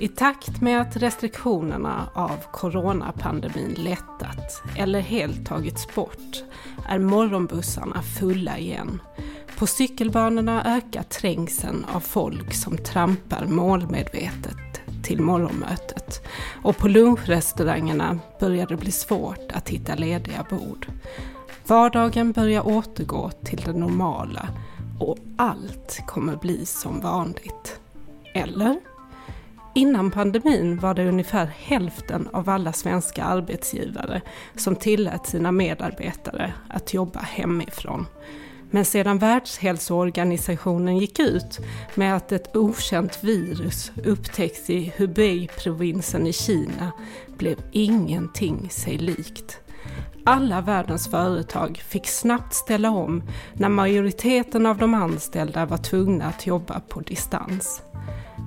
I takt med att restriktionerna av coronapandemin lättat eller helt tagits bort är morgonbussarna fulla igen. På cykelbanorna ökar trängseln av folk som trampar målmedvetet till morgonmötet. Och på lunchrestaurangerna börjar det bli svårt att hitta lediga bord. Vardagen börjar återgå till det normala och allt kommer bli som vanligt. Eller? Innan pandemin var det ungefär hälften av alla svenska arbetsgivare som tillät sina medarbetare att jobba hemifrån. Men sedan Världshälsoorganisationen gick ut med att ett okänt virus upptäckts i Hubei-provinsen i Kina blev ingenting sig likt. Alla världens företag fick snabbt ställa om när majoriteten av de anställda var tvungna att jobba på distans.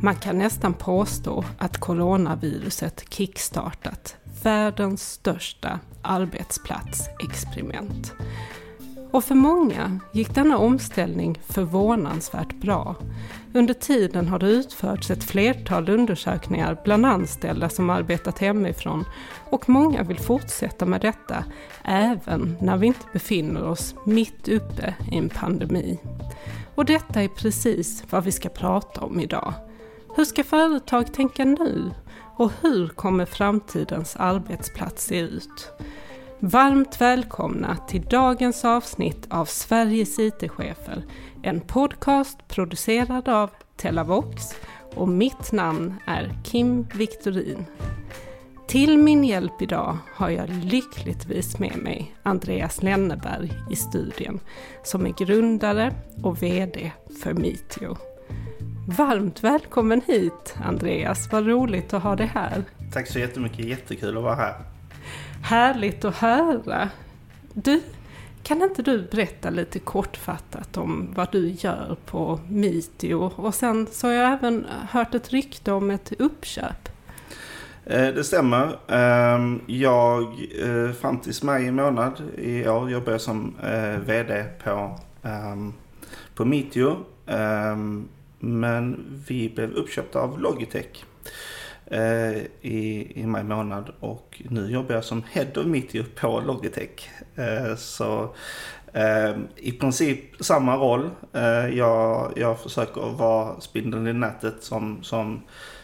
Man kan nästan påstå att coronaviruset kickstartat världens största arbetsplatsexperiment. Och för många gick denna omställning förvånansvärt bra. Under tiden har det utförts ett flertal undersökningar bland anställda som arbetat hemifrån och många vill fortsätta med detta även när vi inte befinner oss mitt uppe i en pandemi. Och detta är precis vad vi ska prata om idag. Hur ska företag tänka nu? Och hur kommer framtidens arbetsplats se ut? Varmt välkomna till dagens avsnitt av Sveriges IT-chefer. En podcast producerad av Telavox och mitt namn är Kim Victorin. Till min hjälp idag har jag lyckligtvis med mig Andreas Lenneberg i studien som är grundare och VD för Meteo. Varmt välkommen hit Andreas, vad roligt att ha dig här. Tack så jättemycket, jättekul att vara här. Härligt att höra. Du, kan inte du berätta lite kortfattat om vad du gör på Meetio? Och sen så har jag även hört ett rykte om ett uppköp. Eh, det stämmer. Ehm, jag, eh, fram till maj månad i år, jobbar jag som eh, VD på, ehm, på Meetio. Men vi blev uppköpta av Logitech eh, i, i maj månad och nu jobbar jag som Head of Meteor på Logitech. Eh, så eh, i princip samma roll. Eh, jag, jag försöker vara spindeln i nätet som, som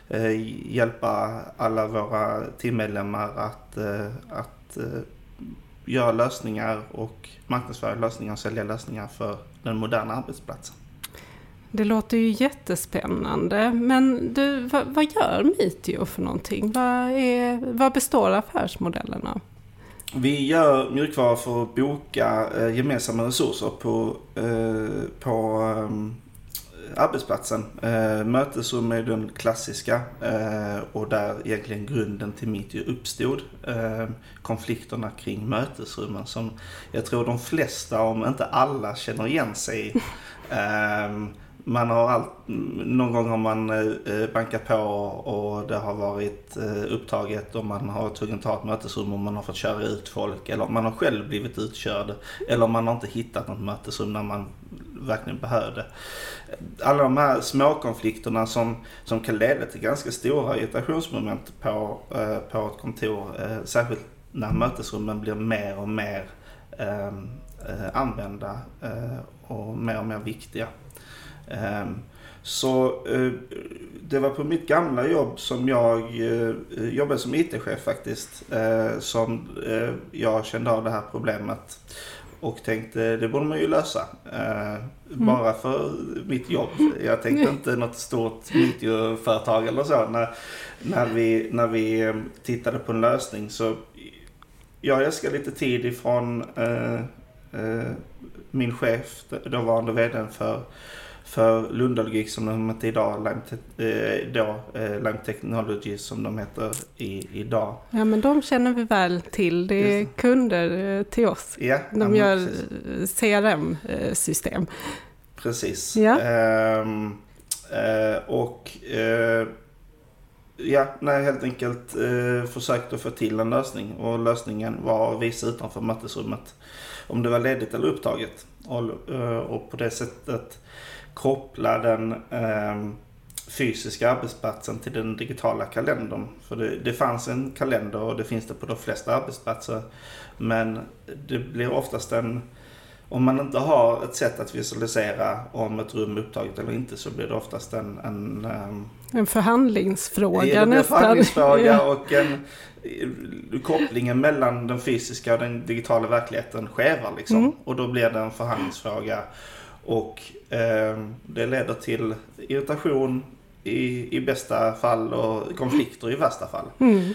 eh, hjälpa alla våra teammedlemmar att, eh, att eh, göra lösningar och marknadsföra lösningar och sälja lösningar för den moderna arbetsplatsen. Det låter ju jättespännande. Men du, vad, vad gör Meetio för någonting? Vad, är, vad består affärsmodellen av? Vi gör mjukvara för att boka eh, gemensamma resurser på, eh, på eh, arbetsplatsen. Eh, mötesrum är den klassiska eh, och där egentligen grunden till Meetio uppstod. Eh, konflikterna kring mötesrummen som jag tror de flesta, om inte alla, känner igen sig i. Man har allt, någon gång har man eh, bankat på och det har varit eh, upptaget och man har tvungen ta ett mötesrum och man har fått köra ut folk. Eller man har själv blivit utkörd. Eller man har inte hittat något mötesrum när man verkligen behövde. Alla de här småkonflikterna som, som kan leda till ganska stora irritationsmoment på, eh, på ett kontor. Särskilt när mötesrummen blir mer och mer ehm, använda och mer och mer viktiga. Ehm, så eh, det var på mitt gamla jobb som jag eh, jobbade som IT-chef faktiskt. Eh, som jag kände av det här problemet. Och tänkte det borde man ju lösa. Mm. Bara för mitt jobb. Jag tänkte inte något stort IT-företag eller så. När, när, vi, när vi tittade på en lösning så jag äskade lite tid ifrån min chef, dåvarande vd för för Lundalogik som de heter idag, Lime, eh, då, eh, Lime Technology som de heter i, idag. Ja men de känner vi väl till, det är kunder eh, till oss. Ja, de ja, gör CRM-system. Precis. Ja. Ehm, eh, och eh, ja, nej, helt enkelt eh, försökte få till en lösning och lösningen var att visa utanför mötesrummet om det var ledigt eller upptaget. Och, och på det sättet koppla den eh, fysiska arbetsplatsen till den digitala kalendern. För det, det fanns en kalender och det finns det på de flesta arbetsplatser. Men det blir oftast en om man inte har ett sätt att visualisera om ett rum är upptaget eller inte så blir det oftast en... En, ehm, en förhandlingsfråga ja, det blir nästan. En förhandlingsfråga och en, kopplingen mellan den fysiska och den digitala verkligheten skevar liksom. Mm. Och då blir det en förhandlingsfråga. Och eh, det leder till irritation i, i bästa fall och konflikter i värsta fall. Mm.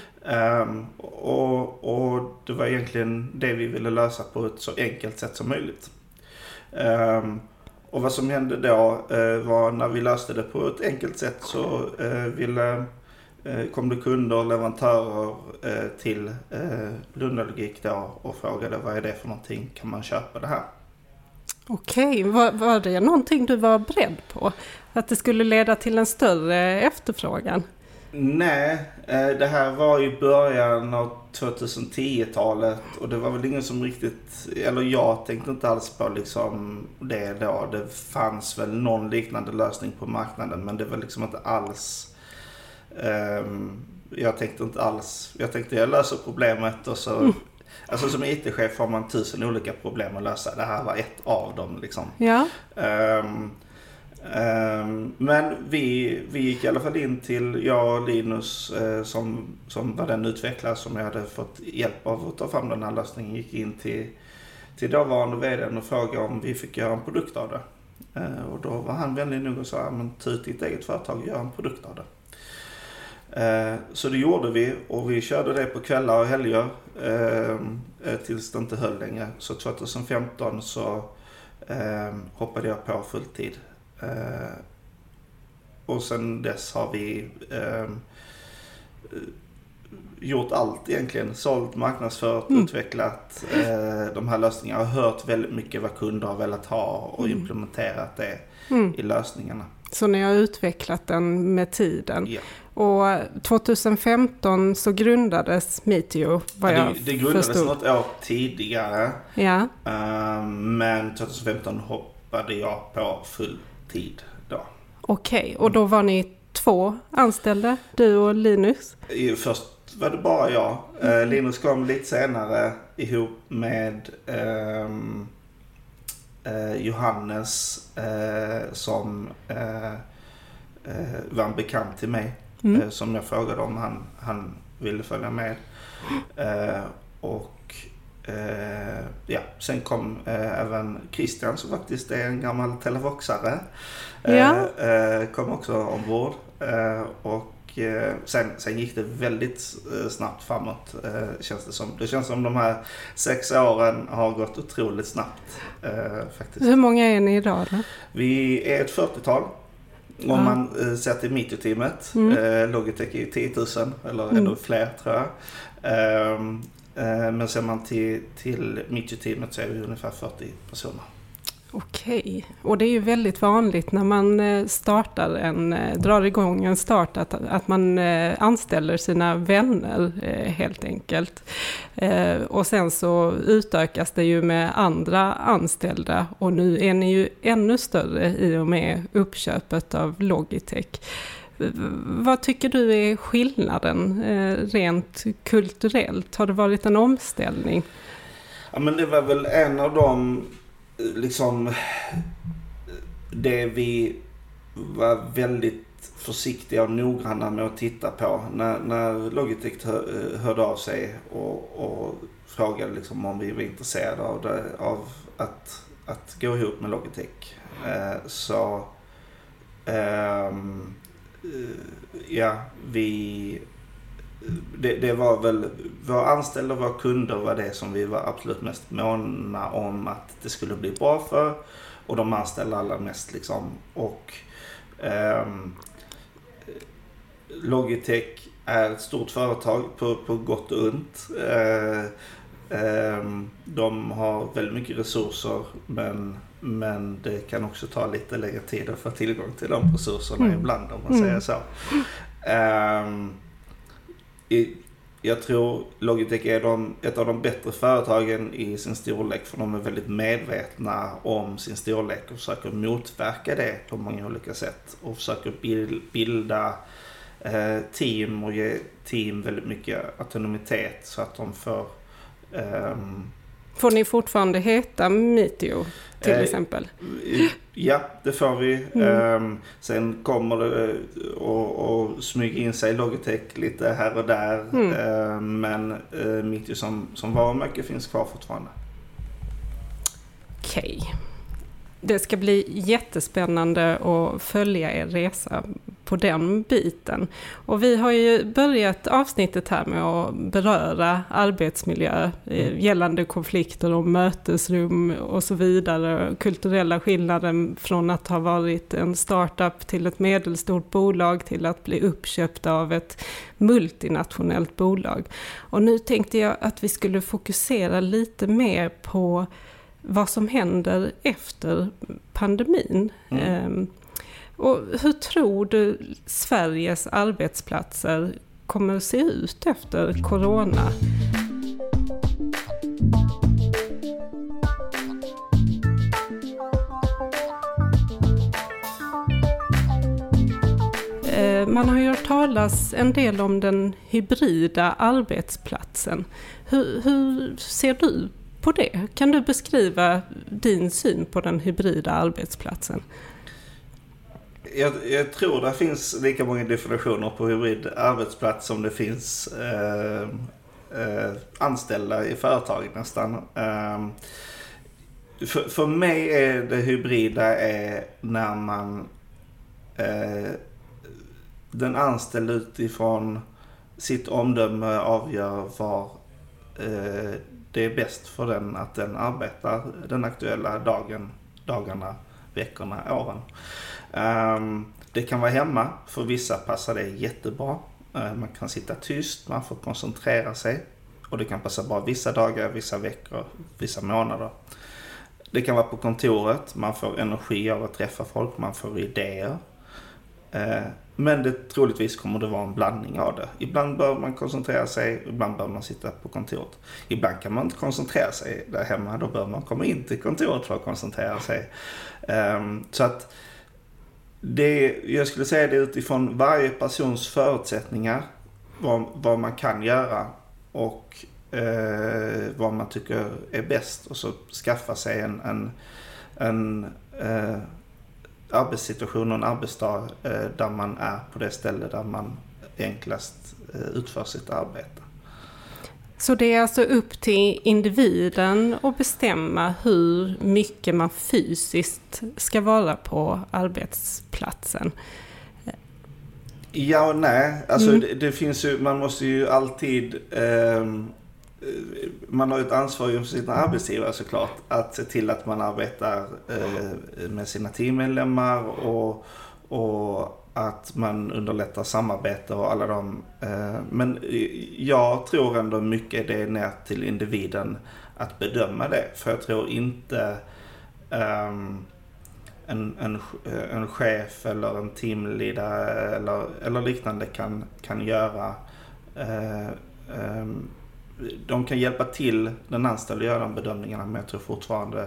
Um, och, och det var egentligen det vi ville lösa på ett så enkelt sätt som möjligt. Um, och vad som hände då uh, var när vi löste det på ett enkelt sätt så uh, ville, uh, kom det kunder och leverantörer till Lundalogik då och frågade vad är det för någonting, kan man köpa det här? Okej, var, var det någonting du var beredd på? Att det skulle leda till en större efterfrågan? Nej, eh, det här var i början av 2010-talet och det var väl ingen som riktigt, eller jag tänkte inte alls på liksom det då. Det fanns väl någon liknande lösning på marknaden men det var liksom inte alls um, jag tänkte inte alls, jag tänkte jag löser problemet och så mm. Alltså som IT-chef har man tusen olika problem att lösa. Det här var ett av dem liksom. Ja. Um, um, men vi, vi gick i alla fall in till, jag och Linus uh, som, som var den utvecklare som jag hade fått hjälp av att ta fram den här lösningen. Gick in till, till dåvarande vdn och frågade om vi fick göra en produkt av det. Uh, och då var han vänlig nog och sa, men ta ut ditt eget företag och gör en produkt av det. Eh, så det gjorde vi och vi körde det på kvällar och helger eh, eh, tills det inte höll längre. Så 2015 så hoppade jag på fulltid. Och sen dess har vi gjort allt egentligen. Sålt, marknadsfört, mm. utvecklat eh, de här lösningarna. Har hört väldigt mycket vad kunder har velat ha och mm. implementerat det mm. i lösningarna. Så ni har utvecklat den med tiden? Ja. Och 2015 så grundades Meteo, vad ja, det, det grundades förstod. något år tidigare. Ja. Um, men 2015 hoppade jag på full tid då. Okej, okay, och då var ni två anställda, du och Linus? Först var det bara jag. Uh, Linus kom lite senare ihop med um, Johannes uh, som var en bekant till mig. Mm. Eh, som jag frågade om han, han ville följa med. Eh, och eh, ja, sen kom eh, även Christian som faktiskt är en gammal televoxare. Eh, ja. Eh, kom också ombord. och sen, sen gick det väldigt snabbt framåt känns det som. Det känns som de här sex åren har gått otroligt snabbt. faktiskt. Hur många är ni idag då? Vi är ett 40-tal. Om ja. man eh, ser till Mitio-teamet. Mm. Eh, Logitech är ju 10 000 eller mm. ännu fler tror jag. Ehm, eh, men ser man till, till Mitio-teamet så är vi ungefär 40 personer. Okej, och det är ju väldigt vanligt när man eh, startar en, eh, drar igång en start att, att man eh, anställer sina vänner helt enkelt. Och sen så utökas det ju med andra anställda och nu är ni ju ännu större i och med uppköpet av Logitech. Vad tycker du är skillnaden rent kulturellt? Har det varit en omställning? Ja men det var väl en av de liksom det vi var väldigt försiktiga och noggranna med att titta på. När, när Logitech hör, hörde av sig och, och frågade liksom om vi var intresserade av, det, av att, att gå ihop med Logitech. Eh, så ehm, eh, ja, vi det, det, var väl, våra anställda och våra kunder var det som vi var absolut mest måna om att det skulle bli bra för. Och de anställda allra mest liksom. Och eh, Logitech är ett stort företag på, på gott och ont. Eh, eh, de har väldigt mycket resurser men, men det kan också ta lite längre tid att få tillgång till de resurserna mm. ibland om man säger så. I, jag tror Logitech är de, ett av de bättre företagen i sin storlek för de är väldigt medvetna om sin storlek och försöker motverka det på många olika sätt. Och försöker bilda eh, team och ge team väldigt mycket autonomitet så att de får um, Får ni fortfarande heta Meteo? Till eh, exempel? Ja, det får vi. Mm. Um, sen kommer det att smyga in sig Logitech lite här och där. Mm. Uh, men uh, Meteor som, som varumärke finns kvar fortfarande. Okej. Okay. Det ska bli jättespännande att följa er resa på den biten. Och vi har ju börjat avsnittet här med att beröra arbetsmiljö eh, mm. gällande konflikter och mötesrum och så vidare. Kulturella skillnaden från att ha varit en startup till ett medelstort bolag till att bli uppköpt av ett multinationellt bolag. Och nu tänkte jag att vi skulle fokusera lite mer på vad som händer efter pandemin. Mm. Och hur tror du Sveriges arbetsplatser kommer att se ut efter corona? Eh, man har ju hört talas en del om den hybrida arbetsplatsen. Hur, hur ser du på det? Kan du beskriva din syn på den hybrida arbetsplatsen? Jag, jag tror det finns lika många definitioner på hybrid arbetsplats som det finns eh, eh, anställda i företag nästan. Eh, för, för mig är det hybrida är när man eh, den anställde utifrån sitt omdöme avgör var eh, det är bäst för den att den arbetar den aktuella dagen, dagarna, veckorna, åren. Um, det kan vara hemma. För vissa passar det jättebra. Ehm, man kan sitta tyst, man får koncentrera sig. Och det kan passa bra vissa dagar, vissa veckor, vissa månader. Det kan vara på kontoret, man får energi av att träffa folk, man får idéer. Ehm, men det, troligtvis kommer det vara en blandning av det. Ibland bör man koncentrera sig, ibland bör man sitta på kontoret. Ibland kan man inte koncentrera sig där hemma, då bör man komma in till kontoret för att koncentrera sig. Så att det, jag skulle säga det utifrån varje persons förutsättningar, vad, vad man kan göra och eh, vad man tycker är bäst och så skaffa sig en, en, en eh, arbetssituation och en arbetsdag eh, där man är på det ställe där man enklast eh, utför sitt arbete. Så det är alltså upp till individen att bestämma hur mycket man fysiskt ska vara på arbetsplatsen? Ja och nej. Alltså mm. det, det, finns ju, man måste ju alltid eh, man har ett ansvar för sina arbetsgivare såklart att se till att man arbetar eh, med sina teammedlemmar och, och att man underlättar samarbete och alla de. Eh, men jag tror ändå mycket det är ner till individen att bedöma det. För jag tror inte um, en, en, en chef eller en teamledare eller, eller liknande kan, kan göra uh, um, de kan hjälpa till den anställde att göra de bedömningarna men jag tror fortfarande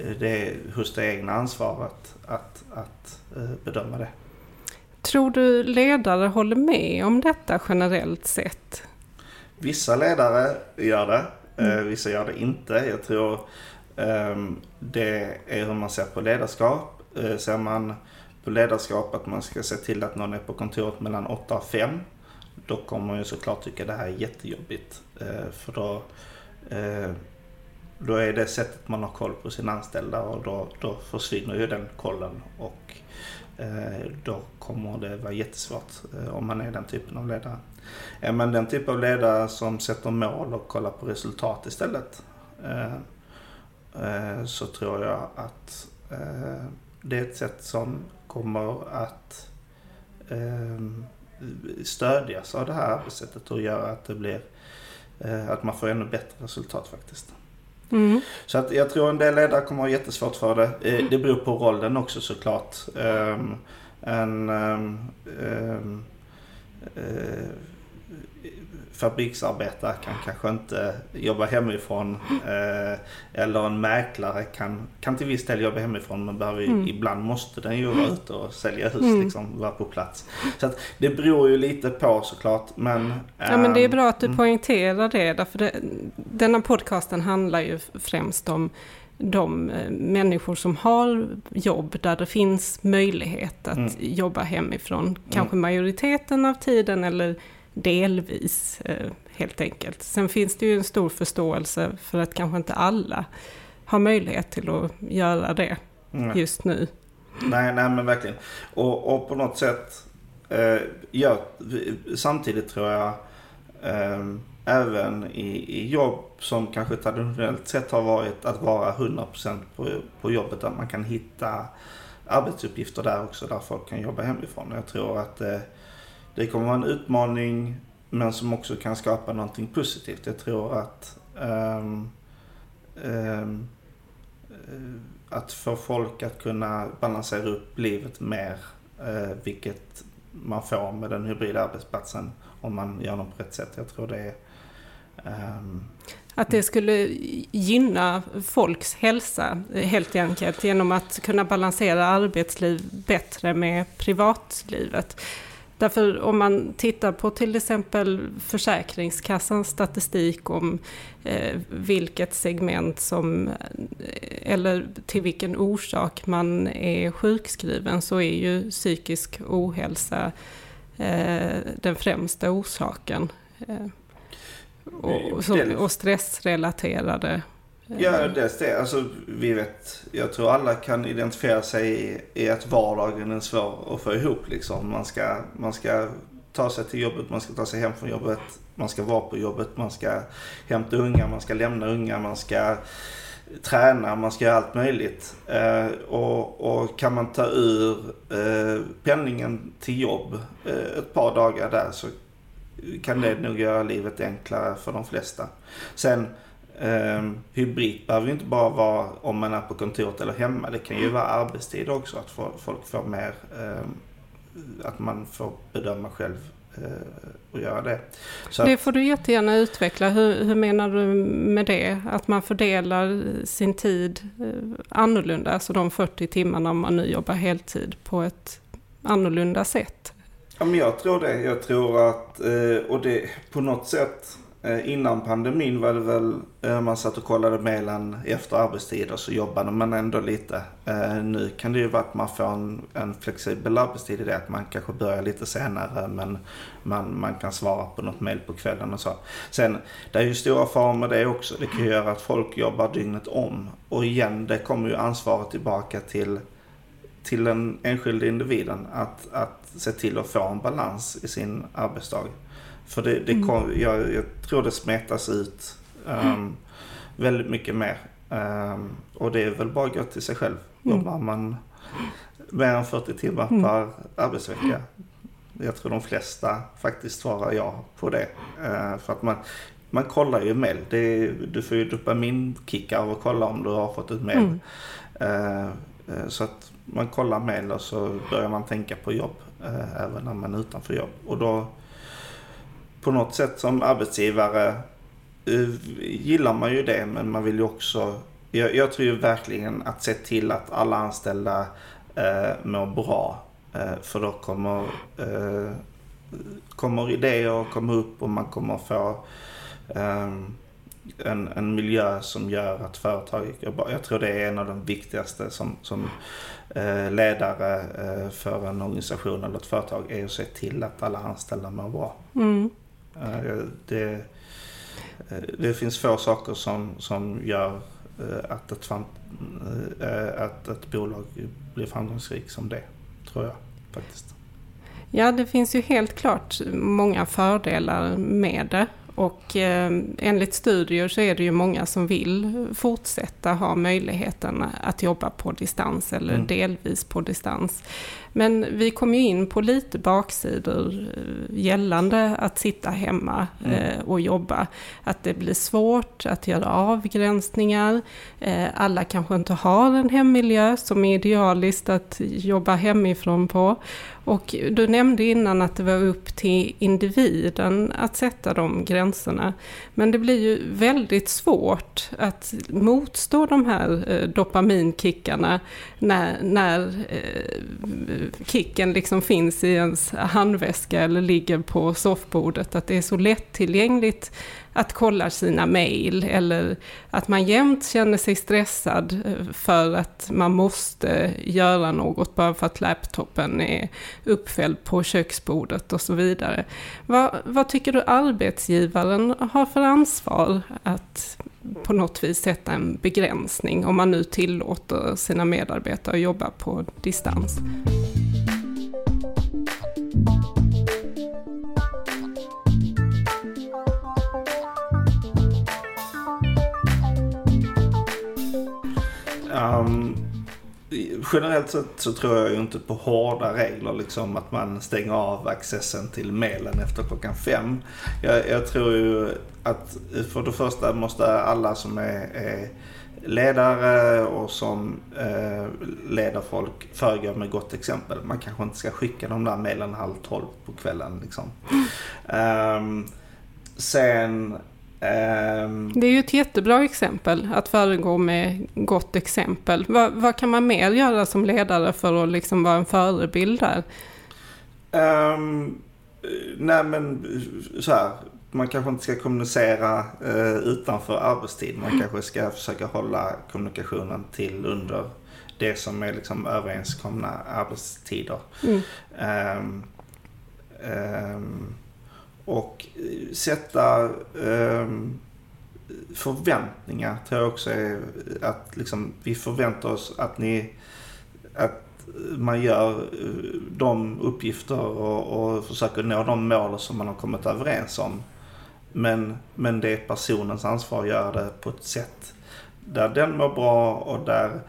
eh, det är hos det egna ansvaret att, att bedöma det. Tror du ledare håller med om detta generellt sett? Vissa ledare gör det, eh, mm. vissa gör det inte. Jag tror um, det är hur man ser på ledarskap. Uh, ser man på ledarskap att man ska se till att någon är på kontoret mellan 8 och 5 då kommer man ju såklart tycka det här är jättejobbigt. Uh, för då, då är det sättet man har koll på sina anställda och då, då försvinner ju den kollen. Och Eh, Eh, då kommer det vara jättesvårt eh, om man är den typen av ledare. Är man den typ av ledare som sätter mål och kollar på resultat istället eh, så tror jag att det är ett sätt som kommer att stödjas av det här arbetssättet och göra att det blir att man får ännu bättre resultat faktiskt. Mm. Så att jag tror en del ledare kommer ha jättesvårt för det. Eh, det beror på rollen också såklart. Um, en, um, um, uh, fabriksarbetare kan kanske inte jobba hemifrån. Eh, eller en mäklare kan, kan till viss del jobba hemifrån men behöver, mm. ibland måste den ju vara ute och sälja hus, mm. liksom, vara på plats. Så att det beror ju lite på såklart. Men, ja men det är bra att du mm. poängterar det. Därför det, denna podcasten handlar ju främst om de eh, människor som har jobb där det finns möjlighet att mm. jobba hemifrån. Kanske mm. majoriteten av tiden eller delvis eh, helt enkelt. Sen finns det ju en stor förståelse för att kanske inte alla har möjlighet till att göra det mm. just nu. Nej, nej men verkligen. Och, och på något sätt, eh, ja, samtidigt tror jag eh, även i, i jobb som kanske traditionellt sett har varit att vara 100% på, på jobbet. Att man kan hitta arbetsuppgifter där också där folk kan jobba hemifrån. Jag tror att eh, det kommer vara en utmaning men som också kan skapa någonting positivt. Jag tror att um, um, att få folk att kunna balansera upp livet mer, uh, vilket man får med den hybrida arbetsplatsen om man gör dem på rätt sätt. Jag tror det är um, att det skulle gynna folks hälsa helt enkelt genom att kunna balansera arbetsliv bättre med privatlivet. Därför om man tittar på till exempel Försäkringskassans statistik om eh, vilket segment som, eh, eller till vilken orsak man är sjukskriven så är ju psykisk ohälsa eh, den främsta orsaken. Eh, och, som, och stressrelaterade Ja, dels det. Alltså, vi vet, jag tror alla kan identifiera sig i, i att vardagen är svår att få ihop. Liksom. Man, ska, man ska ta sig till jobbet, man ska ta sig hem från jobbet, man ska vara på jobbet, man ska hämta unga, man ska lämna unga, man ska träna, man ska göra allt möjligt. Eh, och, och, kan man ta ur eh, penningen till jobb eh, ett par dagar där så kan det nog göra livet enklare för de flesta. Sen Um, hybrid behöver ju inte bara vara om man är på kontoret eller hemma. Det kan ju vara arbetstid också. Att folk får mer, um, att man får bedöma själv och göra det. Så det får du jättegärna utveckla. Hur, hur, menar du med det? Att man fördelar sin tid uh, annorlunda, alltså de 40 timmarna om man nu jobbar heltid på ett annorlunda sätt? Ja, men jag tror det. Jag tror att, uh, och det på något sätt Eh, Eh, innan pandemin var det väl, eh, man satt och kollade mejlen efter arbetstid och så jobbade man ändå lite. Eh, nu kan det ju vara att man får en, en flexibel arbetstid i det att man kanske börjar lite senare men man, man kan svara på något mejl på kvällen och så. Sen, det är ju stora faror med det också. Det kan ju göra att folk jobbar dygnet om. Och igen, det kommer ju ansvaret tillbaka till till den enskilde individen att, att se till att få en balans i sin arbetsdag. För det, det mm. kom, jag, jag, tror det smetas ut um, väldigt mycket mer. Um, och det är väl bara gott till sig själv. Mm. Jobbar man mer än 40 timmar mm. per arbetsvecka. Jag tror de flesta faktiskt svarar ja på det. Uh, för att man, man kollar ju mail. Du får ju dopaminkickar av att kolla om du har fått ett mail. Uh, så att man kollar mail och så börjar man tänka på jobb. Uh, även när man är utanför jobb. Och då på något sätt som arbetsgivare eh, gillar man ju det men man vill ju också jag, jag tror ju verkligen att se till att alla anställda eh, mår bra. Eh, för då kommer, eh, kommer idéer komma upp och man kommer få eh, en, en miljö som gör att företaget går bra. Jag tror det är en av de viktigaste som, som eh, ledare eh, för en organisation eller ett företag är att se till att alla anställda mår bra. Mm. Eh, det, eh, det finns få saker som, som gör eh, att ett, att ett bolag blir framgångsrikt som det, tror jag faktiskt. Ja, det finns ju helt klart många fördelar med det. Och eh, enligt studier så är det ju många som vill fortsätta ha möjligheten att jobba på distans eller mm. delvis på distans. Men vi kom ju in på lite baksidor eh, gällande att sitta hemma mm. eh, och jobba. Att det blir svårt att göra avgränsningar. Eh, alla kanske inte har en hemmiljö som är idealiskt att jobba hemifrån på. Och du nämnde innan att det var upp till individen att sätta de gränserna. Men det blir ju väldigt svårt att motstå de här eh, dopaminkickarna när, när eh, kicken liksom finns i ens handväska eller ligger på soffbordet. Att det är så lättillgängligt att kolla sina mejl eller att man jämt känner sig stressad eh, för att man måste göra något bara för att laptopen är uppfälld på köksbordet och så vidare. Vad, vad tycker du arbetsgivaren har för ansvar att på något vis sätta en begränsning om man nu tillåter sina medarbetare att jobba på distans? Um, generellt sett så tror jag ju inte på hårda regler, liksom att man stänger av accessen till mailen efter klockan fem. Jag, jag tror ju att för det första måste alla som är, är ledare och som eh, leder folk föregå med gott exempel. Man kanske inte ska skicka de där mejlen halv tolv på kvällen. Liksom. Um, sen det är ju ett jättebra exempel, att föregå med gott exempel. Vad, vad, kan man mer göra som ledare för att liksom vara en förebild där? Um, nej men så här, man kanske inte ska kommunicera uh, utanför arbetstid. Man kanske ska försöka hålla kommunikationen till under det som är liksom överenskomna arbetstider. Mm. Um, och eh, sätta eh, förväntningar tror jag också är att liksom, vi förväntar oss att ni att man gör eh, de uppgifter och, och försöker nå de mål som man har kommit överens om. Men, men det är personens ansvar att göra det på ett sätt där den mår bra och där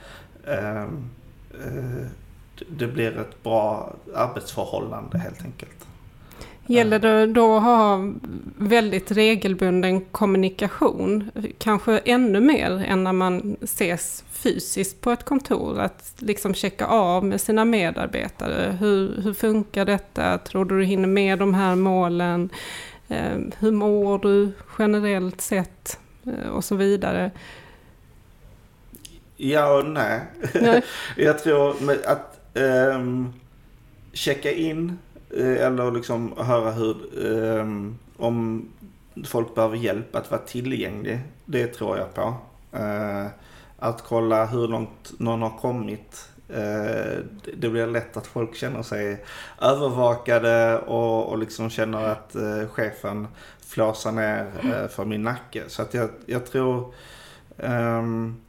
eh, eh, det blir ett bra arbetsförhållande helt enkelt. Gäller det då att ha väldigt regelbunden kommunikation? Kanske ännu mer än när man ses fysiskt på ett kontor. Att liksom checka av med sina medarbetare. Hur, hur funkar detta? Tror du du hinner med de här målen? Eh, hur mår du generellt sett? Eh, och så vidare. Ja och nej. nej. Jag tror att um, checka in Eh, eller liksom höra hur, um, om folk behöver hjälp att vara tillgänglig. Det tror jag på. Uh, att kolla hur långt någon har kommit. Uh, det blir lätt att folk känner sig övervakade och, och liksom känner att uh, chefen flåsar ner för min nacke. Så att jag, jag tror um,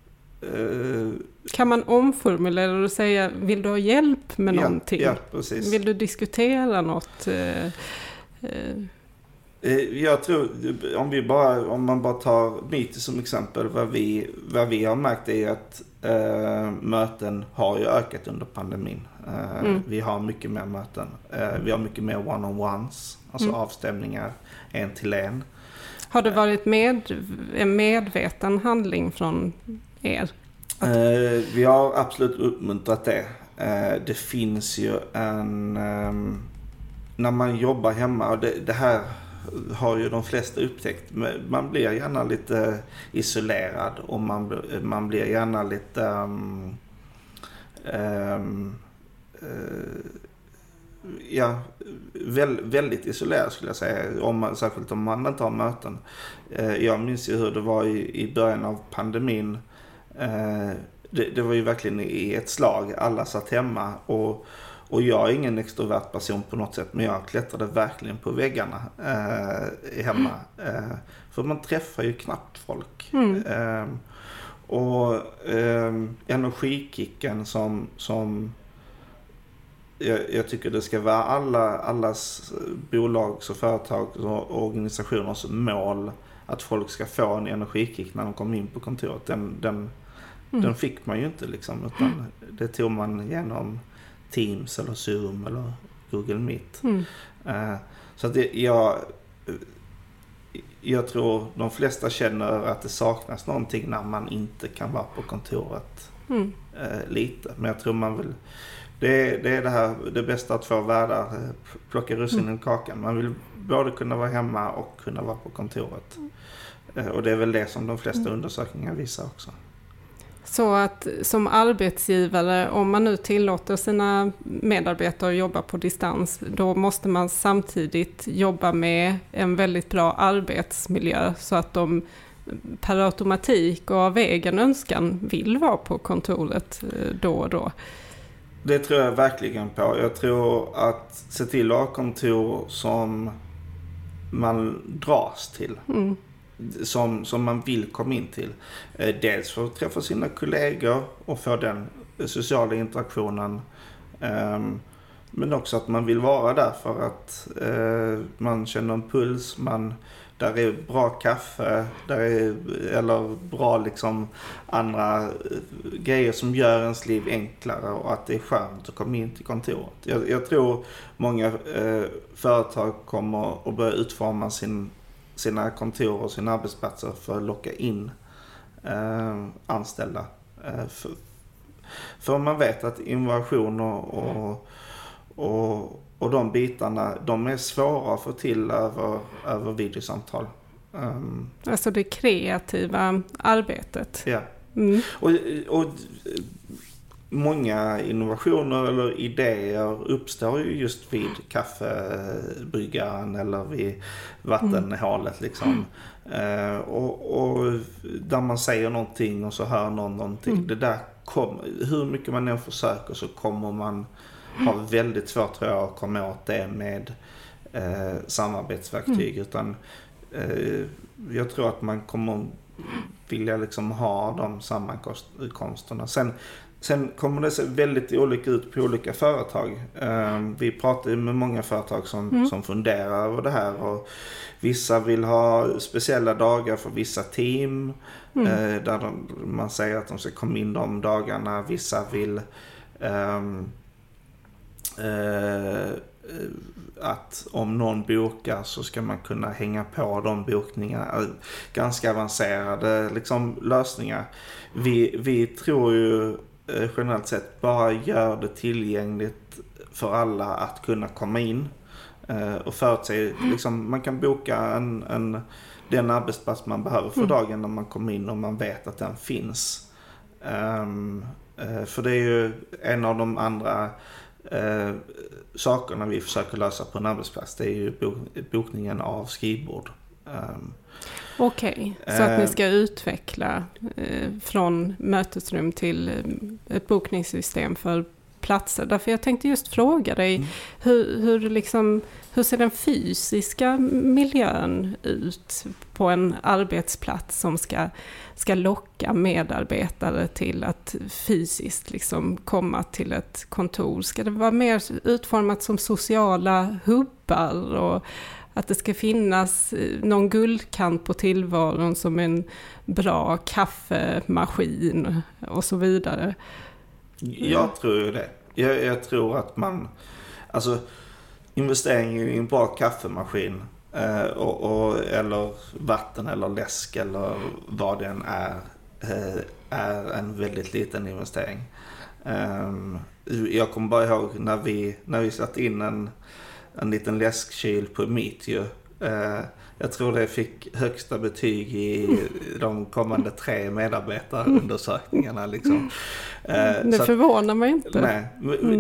kan man omformulera och säga, vill du ha hjälp med ja, någonting? Ja, precis. Vill du diskutera något? Eh, eh. Jag tror, om, vi bara, om man bara tar Miti som exempel, vad vi, vad vi har märkt är att möten har ju ökat under pandemin. Mm. Vi har mycket mer möten. Vi har mycket mer one-on-ones, alltså mm. avstämningar en till en. Har det varit med, en medveten handling från er? Eh, vi har absolut uppmuntrat det. Eh, det finns ju en... Eh, när man jobbar hemma, och det, det, här har ju de flesta upptäckt. Man blir gärna lite isolerad och man, man blir gärna lite... Um, um, uh, ja, väldigt isolerad skulle jag säga. Om man, särskilt om man inte har möten. Eh, jag minns ju hur det var i, i början av pandemin det, det, var ju verkligen i ett slag. Alla satt hemma och, och jag är ingen extrovert person på något sätt men jag klättrade verkligen på väggarna eh, hemma. Eh, för man träffar ju knappt folk. Mm. Eh, och eh, energikicken som, som jag, jag, tycker det ska vara alla, allas bolags och företags och organisationers mål att folk ska få en energikick när de kommer in på kontoret. Den, den, mm. den fick man ju inte liksom. Utan det tog man genom Teams eller Zoom eller Google Meet. Mm. Uh, så att det, jag, jag tror de flesta känner att det saknas någonting när man inte kan vara på kontoret mm. uh, lite. Men jag tror man vill det, det är det här, det bästa att få världar, eh, plocka russinen mm. i kakan. Man vill både kunna vara hemma och kunna vara på kontoret. Mm. Och det är väl det som de flesta mm. undersökningar visar också. Så att som arbetsgivare, om man nu tillåter sina medarbetare att jobba på distans, då måste man samtidigt jobba med en väldigt bra arbetsmiljö så att de per automatik och av egen önskan vill vara på kontoret eh, då och då. Det tror jag verkligen på. Jag tror att se till att ha kontor som man dras till. Mm. Som, som man vill komma in till. Eh, dels för att träffa sina kollegor och få den sociala interaktionen. Ehm, men också att man vill vara där för att eh, man känner en puls, man där är bra kaffe, där är, eller bra liksom andra eh, grejer som gör ens liv enklare och att det är skönt att komma in till kontoret. Jag, jag tror många företag kommer att börja utforma sin, sina kontor och sina arbetsplatser för att locka in eh, anställda. Eh, för, för man vet att innovation och, och, och och de bitarna, de är svåra att få till över, över videosamtal. Um, alltså det kreativa arbetet. Ja. Mm. Och, och många innovationer eller idéer uppstår ju just vid kaffebryggaren eller vid vattenhålet liksom. Mm. Och, och, där man säger någonting och så hör någon någonting. Mm. Det där kom, hur mycket man än försöker så kommer man har väldigt svårt tror jag att komma åt det med eh, samarbetsverktyg. Mm. Utan eh, jag tror att man kommer vilja liksom ha de sammankomsterna. Sen, sen kommer det se väldigt olika ut på olika företag. Eh, vi pratar ju med många företag som, mm. som funderar över det här. Och vissa vill ha speciella dagar för vissa team. Mm. Eh, där de, man säger att de ska komma in de dagarna. Vissa vill um, Eh, att om någon bokar så ska man kunna hänga på de bokningarna. Ganska avancerade liksom, lösningar. Vi, vi tror ju eh, generellt sett bara gör det tillgängligt för alla att kunna komma in. Eh, och förutse, liksom, man kan boka en, en, den arbetsplats man behöver för mm. dagen när man kommer in och man vet att den finns. Um, för det är ju en av de andra eh, sakerna vi försöker lösa på en arbetsplats det är ju bokningen av skrivbord. Um, Okej, okay, så att ni eh, ska utveckla eh, från mötesrum till eh, ett bokningssystem för platser. Därför jag tänkte just fråga dig, mm. hur, hur, liksom, hur ser den fysiska miljön ut på en arbetsplats som ska, ska locka medarbetare till att fysiskt liksom komma till ett kontor? Ska det vara mer utformat som sociala hubbar? Och att det ska finnas eh, någon guldkant på tillvaron som en bra kaffemaskin och så vidare. Jag tror ju det. Jag, jag, tror att man, alltså investeringen i en bra kaffemaskin eh, och, och, eller vatten eller läsk eller vad det än är, eh, är en väldigt liten investering. Eh, jag kommer bara ihåg när vi, när vi satte in en, en liten läskkyl på Meetju. Eh, jag tror det fick högsta betyg i de kommande tre medarbetarundersökningarna. Liksom. Eh, det så förvånar mig inte. Nej,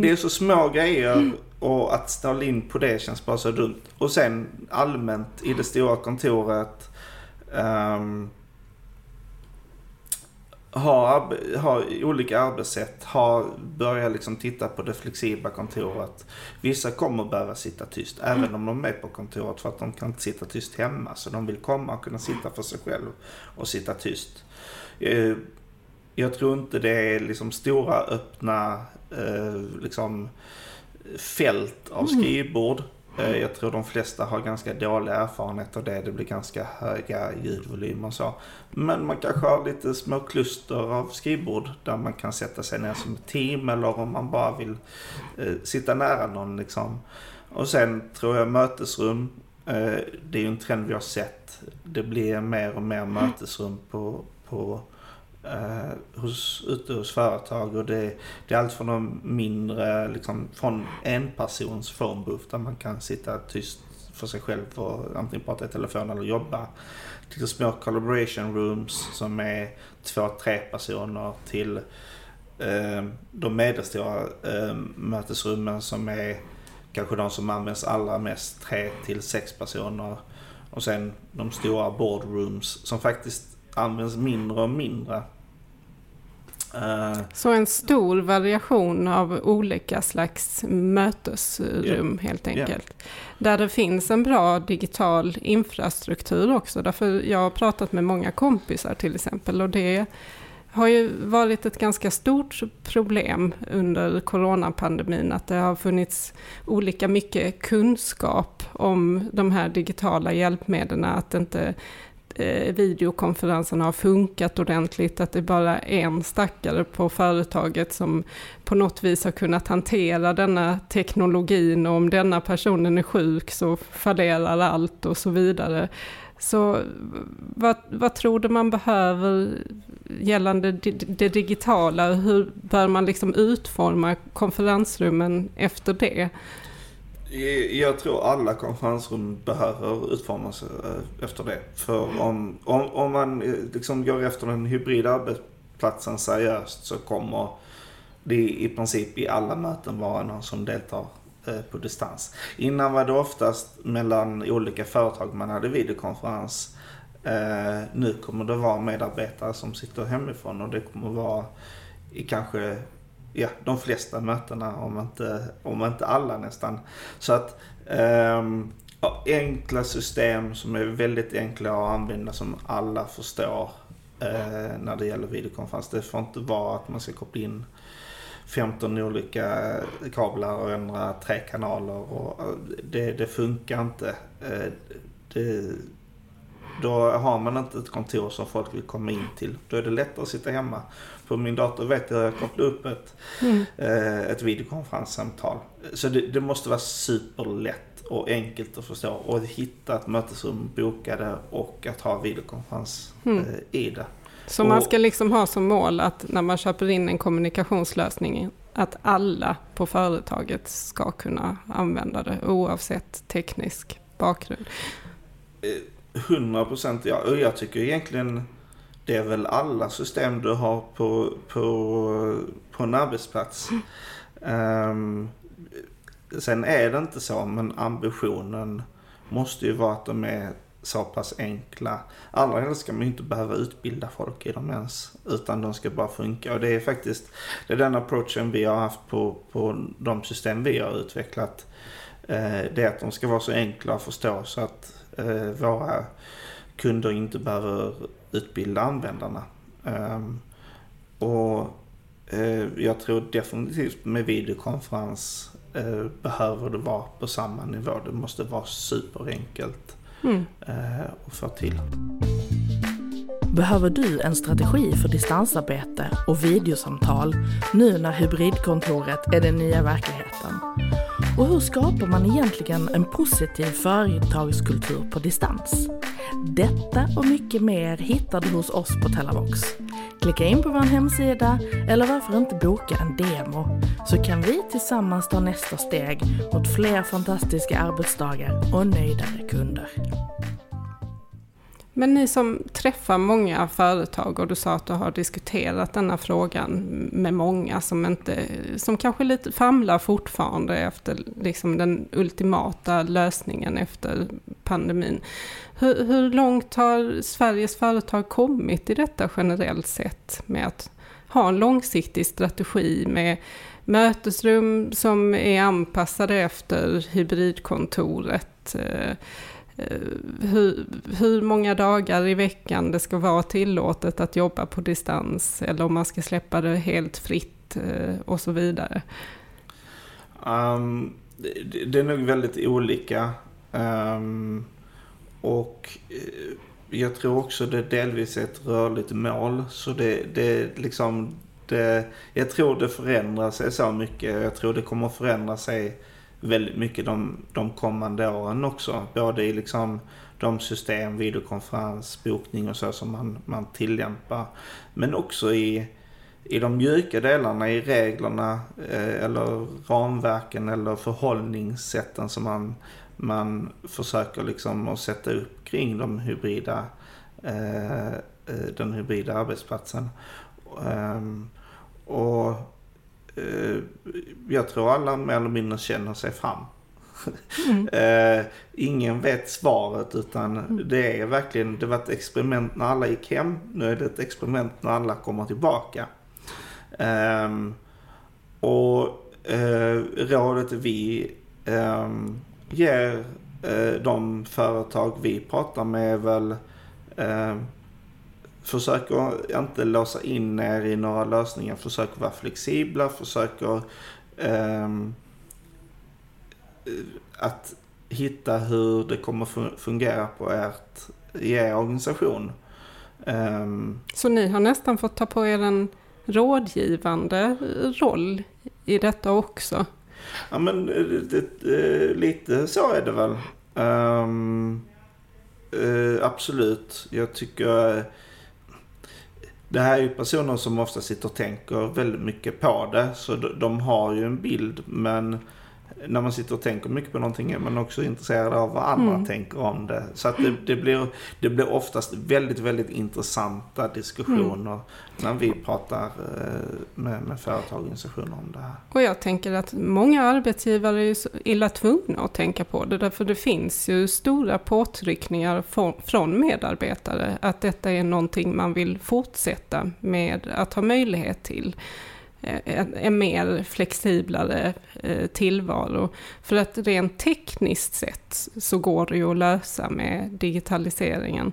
det är så små grejer och att ställa in på det känns bara så dumt. Och sen allmänt i det stora kontoret um, ha, ha olika arbetssätt, ha, börja liksom titta på det flexibla kontoret. Vissa kommer behöva sitta tyst, mm. även om de är på kontoret för att de kan inte sitta tyst hemma. Så de vill komma och kunna sitta för sig själv och sitta tyst. Eh, jag tror inte det är liksom stora öppna eh, liksom fält av skrivbord. Eh, jag tror de flesta har ganska dålig erfarenhet av det. Det blir ganska höga ljudvolymer och så. Men man kanske har lite små kluster av skrivbord där man kan sätta sig ner som ett team eller om man bara vill eh, sitta nära någon liksom. Och sen tror jag mötesrum, eh, det är ju en trend vi har sett. Det blir mer och mer mötesrum på, på eh, hos, ute hos företag och det, det är allt från de mindre, liksom från en persons phone booth där man kan sitta tyst för sig själv och antingen prata i telefon eller jobba. Till små collaboration rooms som är två, tre personer till eh, de medelstora eh, mötesrummen som är kanske de som används allra mest, tre till sex personer. Och sen de stora boardrooms som faktiskt används mindre och mindre. Eh, Så en stor variation av olika slags mötesrum helt enkelt. Där det finns en bra digital infrastruktur också. Därför jag har pratat med många kompisar till exempel och det har ju varit ett ganska stort problem under coronapandemin att det har funnits olika mycket kunskap om de här digitala hjälpmedlen, att inte eh, videokonferenserna har funkat ordentligt, att det är bara en stackare på företaget som på något vis har kunnat hantera denna teknologin och om denna personen är sjuk så fallerar allt och så vidare. Så vad, vad tror du man behöver gällande det, det digitala? Hur bör man liksom utforma konferensrummen efter det? Jag tror alla konferensrum behöver utformas eh, efter det. För om, om, om man eh, liksom går efter den hybrida arbetsplatsen seriöst så kommer det i princip i alla möten vara någon som deltar eh, på distans. Innan var det oftast mellan olika företag man hade videokonferens. Nu kommer det vara medarbetare som sitter hemifrån och det kommer vara i kanske ja, de flesta mötena, om inte, om inte alla nästan. Så att um, enkla system som är väldigt enkla att använda som alla förstår uh, när det gäller videokonferens. Det får inte vara att man ska koppla in 15 olika kablar och ändra tre kanaler. Och, eh, det, det funkar inte. Uh, det, då har man inte ett kontor som folk vill komma in till. Då är det lättare att sitta hemma. På min dator vet jag att jag kopplar upp ett, mm. eh, ett videokonferenssamtal. Så det, det, måste vara superlätt och enkelt att förstå. Och hitta ett mötesrum bokade och att ha videokonferens mm. eh, i det. Så och, man ska liksom ha som mål att när man köper in en kommunikationslösning att alla på företaget ska kunna använda det oavsett teknisk bakgrund? 100 procent ja. Och jag tycker egentligen det är väl alla system du har på, på, på en arbetsplats. Um, sen är det inte så, men ambitionen måste ju vara att de är så pass enkla. Allra helst ska man ju inte behöva utbilda folk i dem ens. Utan de ska bara funka. Och det är faktiskt det är den approachen vi har haft på, på de system vi har utvecklat. Eh, det är att de ska vara så enkla att förstå så att våra kunder inte behöver utbilda användarna. Um, och uh, jag tror definitivt med videokonferens uh, behöver det vara på samma nivå. Det måste vara superenkelt mm. att få till. Behöver du en strategi för distansarbete och videosamtal nu när hybridkontoret är den nya verkligheten? Och hur skapar man egentligen en positiv företagskultur på distans? Detta och mycket mer hittar du hos oss på Telavox. Klicka in på vår hemsida eller varför inte boka en demo så kan vi tillsammans ta nästa steg mot fler fantastiska arbetsdagar och nöjdare kunder. Men ni som träffar många företag och du sa att du har diskuterat denna frågan med många som, inte, som kanske lite famlar fortfarande efter liksom den ultimata lösningen efter pandemin. Hur, hur långt har Sveriges företag kommit i detta generellt sett med att ha en långsiktig strategi med mötesrum som är anpassade efter hybridkontoret? Eh, Eh, hur, hur många dagar i veckan det ska vara tillåtet att jobba på distans eller om man ska släppa det helt fritt eh, och så vidare. Um, det, det, är nog väldigt olika. Um, och eh, jag tror också det delvis är ett rörligt mål. Så det, det liksom, det, jag tror det förändrar sig så mycket. Jag tror det kommer förändra sig väldigt mycket de, de kommande åren också. Både i liksom de system, videokonferens, bokning och så som man, man tillämpar. Men också i, i de mjuka delarna, i reglerna eh, eller ramverken eller förhållningssätten som man, man försöker liksom att sätta upp kring de hybrida, eh, eh den hybrida arbetsplatsen. Ehm, och jag tror alla mer eller mindre känner sig fram Mm. uh, ingen vet svaret utan mm. det är verkligen, det var ett experiment när alla gick hem. Nu är det ett experiment när alla kommer tillbaka. Um, och uh, rådet vi um, ger uh, de företag vi pratar med är väl försöker inte låsa in er i några lösningar. Försöker vara flexibla, försöker um, att hitta hur det kommer fungera på ert, i er organisation. Um, Så ni har nästan fått ta på er en rådgivande roll i detta också? Ja men det, det, lite så är det väl. Um, uh, absolut. Jag tycker det här är ju personer som ofta sitter och tänker väldigt mycket på det. Så de har ju en bild men när man sitter och tänker mycket på någonting är man också intresserad av vad andra mm. tänker om det. Så att det, det, blir, det blir oftast väldigt, väldigt intressanta diskussioner mm. när vi pratar eh, med, med företagsorganisationer om det här. Och jag tänker att många arbetsgivare är illa tvungna att tänka på det. Därför det finns ju stora påtryckningar från medarbetare att detta är någonting man vill fortsätta med att ha möjlighet till Eh, en mer flexiblare eh, tillvaro. För att rent tekniskt sett så går det ju att lösa med digitaliseringen.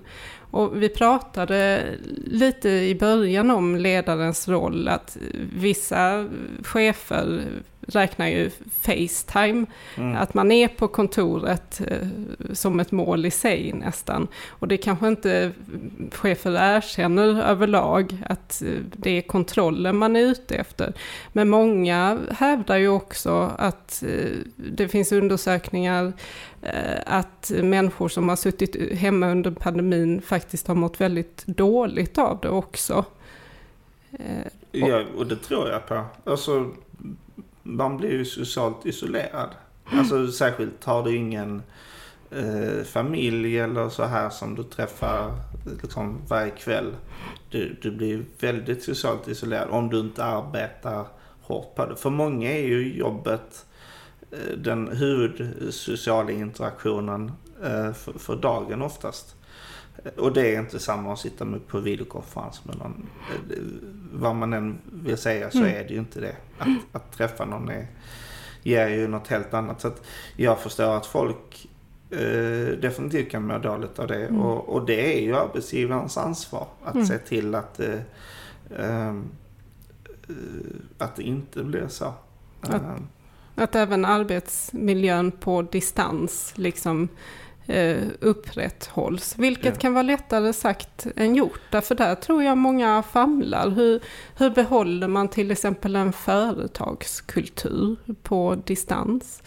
Och vi pratade lite i början om ledarens roll, att vissa chefer räknar ju Facetime. Mm. Att man är på kontoret eh, som ett mål i sig nästan. Och det kanske inte chefer erkänner överlag att eh, det är kontrollen man är ute efter. Men många hävdar ju också att eh, det finns undersökningar att människor som har suttit hemma under pandemin faktiskt har mått väldigt dåligt av det också. Ja, och det tror jag på. Alltså, man blir ju socialt isolerad. Alltså särskilt har du ingen eh, familj eller så här som du träffar liksom varje kväll. Du, du blir väldigt socialt isolerad om du inte arbetar hårt på det. För många är ju jobbet eh, den huvudsociala interaktionen eh, för, för dagen oftast. Och det är inte samma att sitta med på videokonferens med någon. Vad man än vill säga så mm. är det ju inte det. Att, att träffa någon är, ger ju något helt annat. Så att jag förstår att folk eh, definitivt kan må dåligt av det. Mm. Och, och, det är ju arbetsgivarens ansvar att mm. se till att, eh, eh, att det inte blir så. Att, ehm. att även arbetsmiljön på distans liksom upprätthålls. Vilket ja. kan vara lättare sagt än gjort. Därför där tror jag många famlar. Hur, hur behåller man till exempel en företagskultur på distans?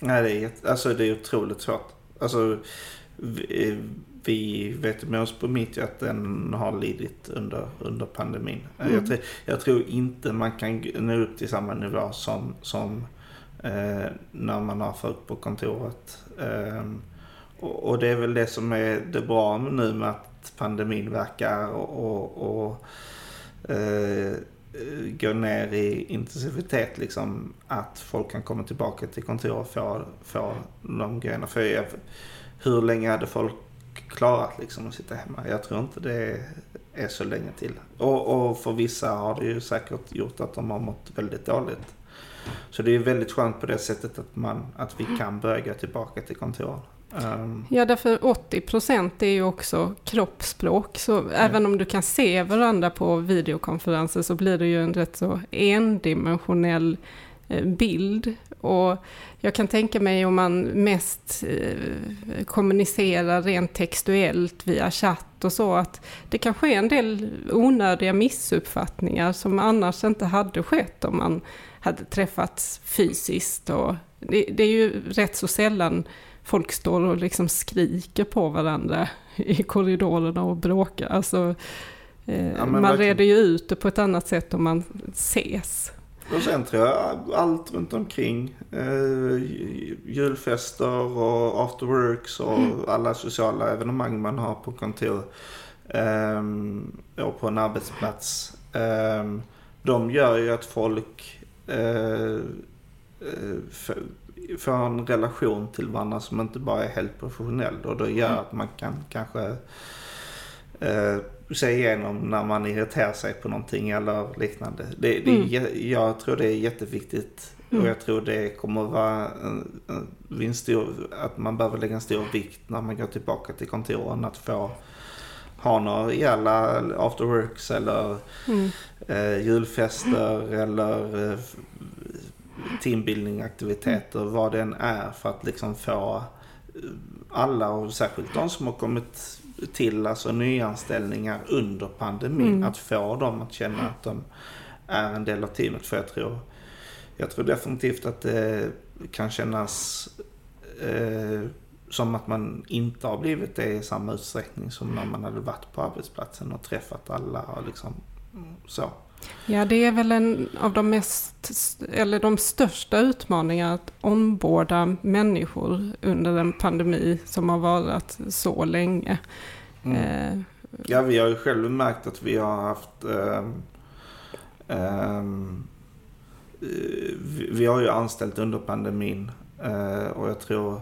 Nej, det är, alltså, det är otroligt svårt. Alltså, vi, vi vet med oss på mitt att den har lidit under, under pandemin. Mm. Jag, jag, tror inte man kan nå upp till samma nivå som, som eh, när man har folk på kontoret. Eh, och, och, det är väl det som är det bra nu med att pandemin verkar och, och, och eh, gå ner i intensivitet liksom. Att folk kan komma tillbaka till kontor och få, få de grejerna. För jag, hur länge hade folk klarat liksom att sitta hemma? Jag tror inte det är så länge till. Och, och för vissa har det ju säkert gjort att de har mått väldigt dåligt. Så det är väldigt skönt på det sättet att, man, att vi kan börja gå tillbaka till kontoren. Um. Ja, därför 80 procent är ju också kroppsspråk. Så mm. även om du kan se varandra på videokonferenser så blir det ju en rätt så endimensionell eh, bild. Och jag kan tänka mig om man mest eh, kommunicerar rent textuellt via chatt och så, att det kan ske en del onödiga missuppfattningar som annars inte hade skett om man hade träffats fysiskt. Och det, det är ju rätt så sällan folk står och liksom skriker på varandra i korridorerna och bråkar. Alltså, eh, ja, man verkligen. reder ju ut det på ett annat sätt om man ses. Och sen tror jag allt runt omkring. Eh, julfester och afterworks och mm. alla sociala evenemang man har på kontor. Eh, och på en arbetsplats. Eh, de gör ju att folk eh, eh får en relation till varandra som inte bara är helt professionell. Och det gör mm. att man kan kanske eh, se igenom när man irriterar sig på någonting eller liknande. Det, det mm. Jag tror det är jätteviktigt mm. och jag tror det kommer vara en, en stor, att man behöver lägga en stor vikt när man går tillbaka till kontoren att få ha några rejäla afterworks eller mm. eh, julfester eller eh, teambuilding aktiviteter, vad den är för att liksom få alla och särskilt de som har kommit till, alltså nyanställningar under pandemin, mm. att få dem att känna att de är en del av teamet. För jag tror, jag tror definitivt att det kan kännas eh, som att man inte har blivit det i samma utsträckning som när man hade varit på arbetsplatsen och träffat alla och liksom så. Ja, det är väl en av de mest, eller de största utmaningarna att omborda människor under en pandemi som har varit så länge. Mm. Eh, ja, vi har ju själva märkt att vi har haft eh, eh, vi har ju anställt under pandemin eh, och jag tror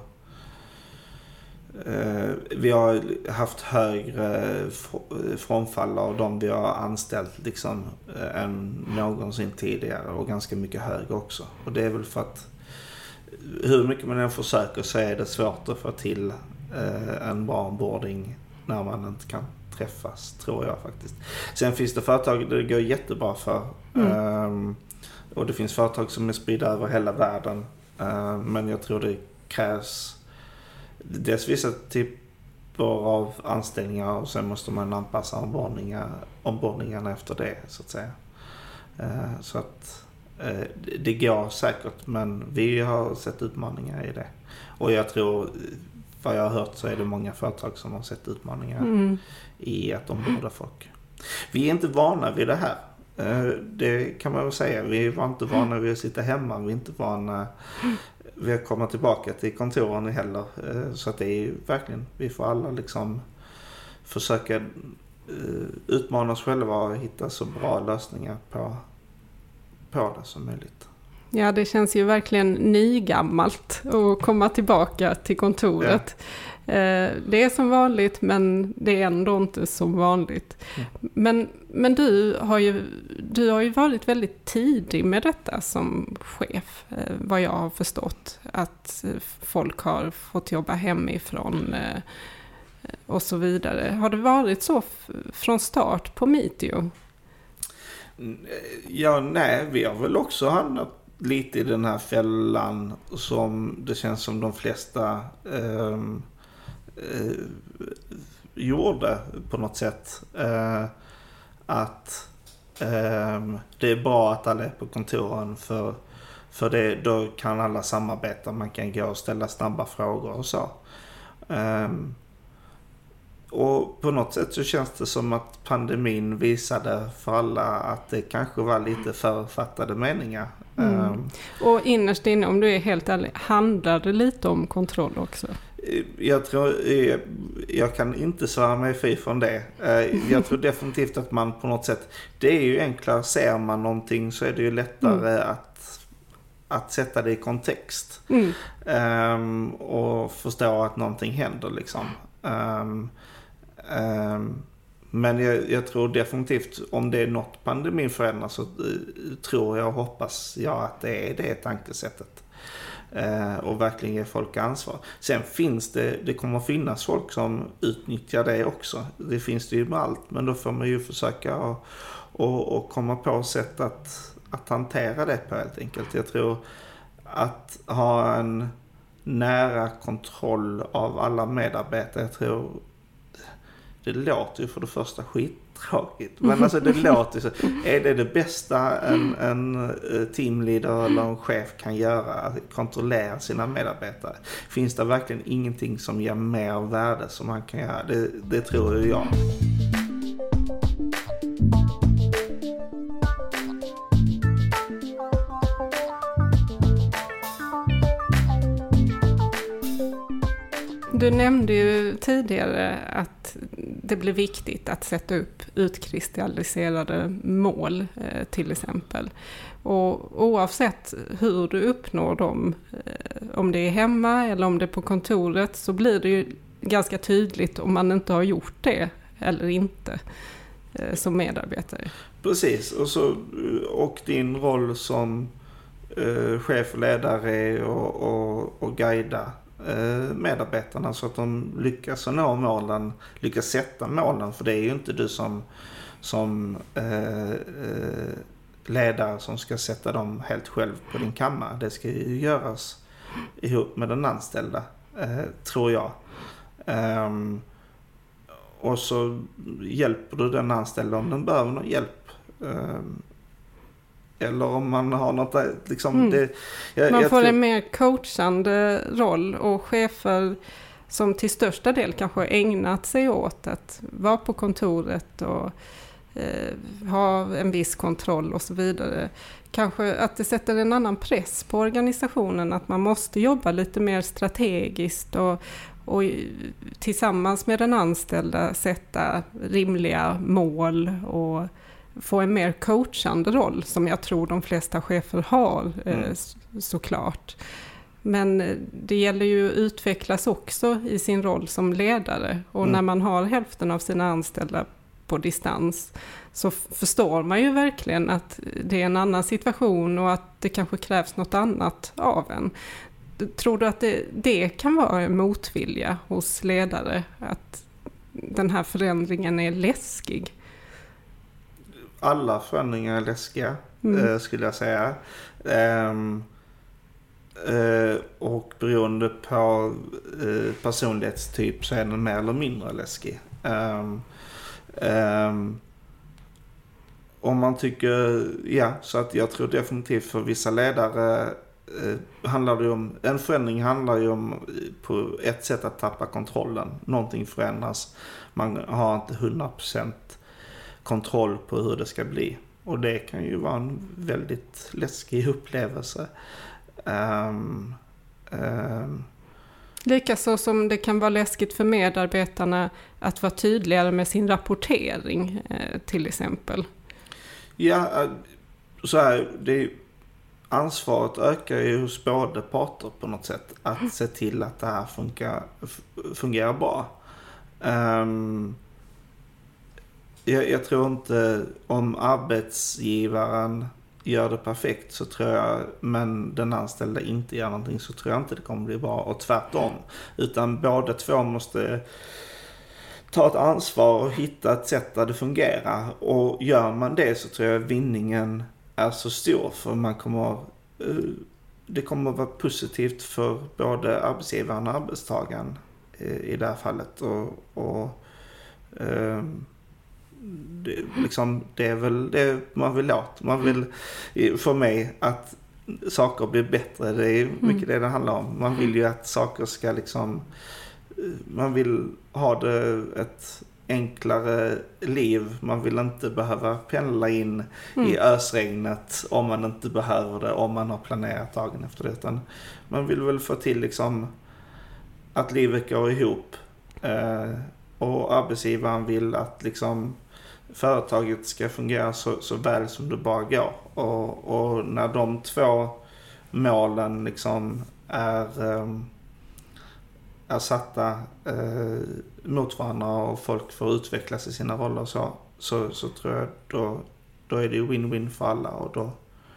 vi har haft högre frånfall av de vi har anställt liksom, eh, än någonsin tidigare och ganska mycket högre också. Och det är väl för att hur mycket man än försöker så är det svårt att få till eh, en bra onboarding när man inte kan träffas, tror jag faktiskt. Sen finns det företag det går jättebra för. Mm. Um, och det finns företag som är spridda över hela världen. Men jag tror det krävs dels vissa typer av anställningar och sen måste man anpassa ombordningar, ombordningarna efter det så att säga. Eh, så att eh, det går säkert men vi har sett utmaningar i det. Och jag tror, vad jag har hört så är det många företag som har sett utmaningar mm. i att omborda folk. Vi är inte vana vid det här. Eh, det kan man väl säga. Vi var inte vana vid att sitta hemma. Vi är inte vana vi har kommit tillbaka till kontoren heller. Eh, så att det är ju verkligen, vi får alla liksom försöka eh, utmana oss själva och hitta så bra lösningar på, på det som möjligt. Ja, det känns ju verkligen nygammalt att komma tillbaka till kontoret. Ja. Eh, det är som vanligt men det är ändå inte som vanligt. Mm. Men, men du, har ju, du har ju varit väldigt tidig med detta som chef, eh, vad jag har förstått. Att folk har fått jobba hemifrån eh, och så vidare. Har det varit så från start på Meteo? Ja, nej, vi har väl också hamnat lite i den här fällan som det känns som de flesta eh, eh, gjorde på något sätt. Eh, att eh, det är bra att alla är på kontoren för, för det, då kan alla samarbeta. Man kan gå och ställa snabba frågor och så. Ehm, och på något sätt så känns det som att pandemin visade för alla att det kanske var lite författade meningar. Mm. Um, och innerst inne, om du är helt ärlig, handlar det lite om kontroll också? Jag tror, eh, jag kan inte svära mig fri från det. Eh, jag tror definitivt att man på något sätt, det är ju enklare, ser man någonting så är det ju lättare mm. att, att sätta det i kontext. Mm. Um, och förstå att någonting händer liksom. Um, Ehm, men jag, jag, tror definitivt om det är något pandemin förändrar så eh, tror jag och hoppas jag att det är det tankesättet. Eh, och verkligen ge folk ansvar. Sen finns det, det kommer finnas folk som utnyttjar det också. Det finns det ju med allt, men då får man ju försöka och, och, och komma på sätt att, att hantera det på helt enkelt. Jag tror att ha en nära kontroll av alla medarbetare. Jag tror det låter ju för det första skittråkigt. Men alltså det låter så. Är det det bästa en, en eh, teamleader eller en chef kan göra? Att kontrollera sina medarbetare. Finns det verkligen ingenting som ger mer värde som man kan göra? Det, det tror ju jag. Du nämnde ju tidigare att det blir viktigt att sätta upp utkristalliserade mål eh, till exempel. Och oavsett hur du uppnår dem, eh, om det är hemma eller om det är på kontoret, så blir det ju ganska tydligt om man inte har gjort det eller inte eh, som medarbetare. Precis, och, så, och din roll som eh, chef och ledare och, och, och guida Eh, medarbetarna så att de lyckas nå målen, lyckas sätta målen. För det är ju inte du som, som eh, eh, ledare som ska sätta dem helt själv på din kammare. Det ska ju göras ihop med den anställda, eh, tror jag. Eh, och så hjälper du den anställda om den behöver någon hjälp. Ehm, eller om man har något liksom. Mm. Det, jag, man jag får tror... en mer coachande roll och chefer som till största del kanske har ägnat sig åt att vara på kontoret och eh, ha en viss kontroll och så vidare. Kanske att det sätter en annan press på organisationen att man måste jobba lite mer strategiskt och, och tillsammans med den anställda sätta rimliga mål och få en mer coachande roll som jag tror de flesta chefer har eh, mm. såklart. Men eh, det gäller ju att utvecklas också i sin roll som ledare och mm. när man har hälften av sina anställda på distans så förstår man ju verkligen att det är en annan situation och att det kanske krävs något annat av en. Tror du att det, det kan vara en motvilja hos ledare? Att den här förändringen är läskig? Alla förändringar är läskiga, mm. eh, skulle jag säga. Um, eh, och beroende på eh, personlighetstyp så är den mer eller mindre läskig. Um, um, om man tycker, ja, så att jag tror definitivt för vissa ledare eh, handlar det om, en förändring handlar ju om på ett sätt att tappa kontrollen. Någonting förändras. Man har inte 100% kontroll på hur det ska bli. Och det kan ju vara en väldigt läskig upplevelse. Um, um, Likaså som det kan vara läskigt för medarbetarna att vara tydligare med sin rapportering eh, till exempel. Ja, eh, så här, det, ansvaret ökar ju hos båda parter på något sätt. Att se till att det här funkar, fungerar bra. Um, jag, jag, tror inte om arbetsgivaren gör det perfekt så tror jag, men den anställda inte gör någonting så tror jag inte det kommer bli bra och tvärtom. Utan båda två måste ta ett ansvar och hitta ett sätt där det fungerar. Och gör man det så tror jag vinningen är så stor för man kommer eh, det kommer att vara positivt för både arbetsgivaren och arbetstagaren eh, i det här fallet. Och, och um, det, liksom, det är väl det man vill åt. Man vill, för mig, att saker blir bättre. Det är mycket mm. det det handlar om. Man vill ju att saker ska liksom, man vill ha det ett enklare liv. Man vill inte behöva pendla in mm. i ösregnet om man inte behöver det, om man har planerat dagen efter det. Utan man vill väl få till liksom att livet går ihop. Eh, och arbetsgivaren vill att liksom företaget ska fungera så, så väl som det bara går. Och, och när de två målen liksom är, ehm, är satta eh, mot varandra och folk får utvecklas i sina roller så, så, så tror jag då, då är det win-win för alla och då,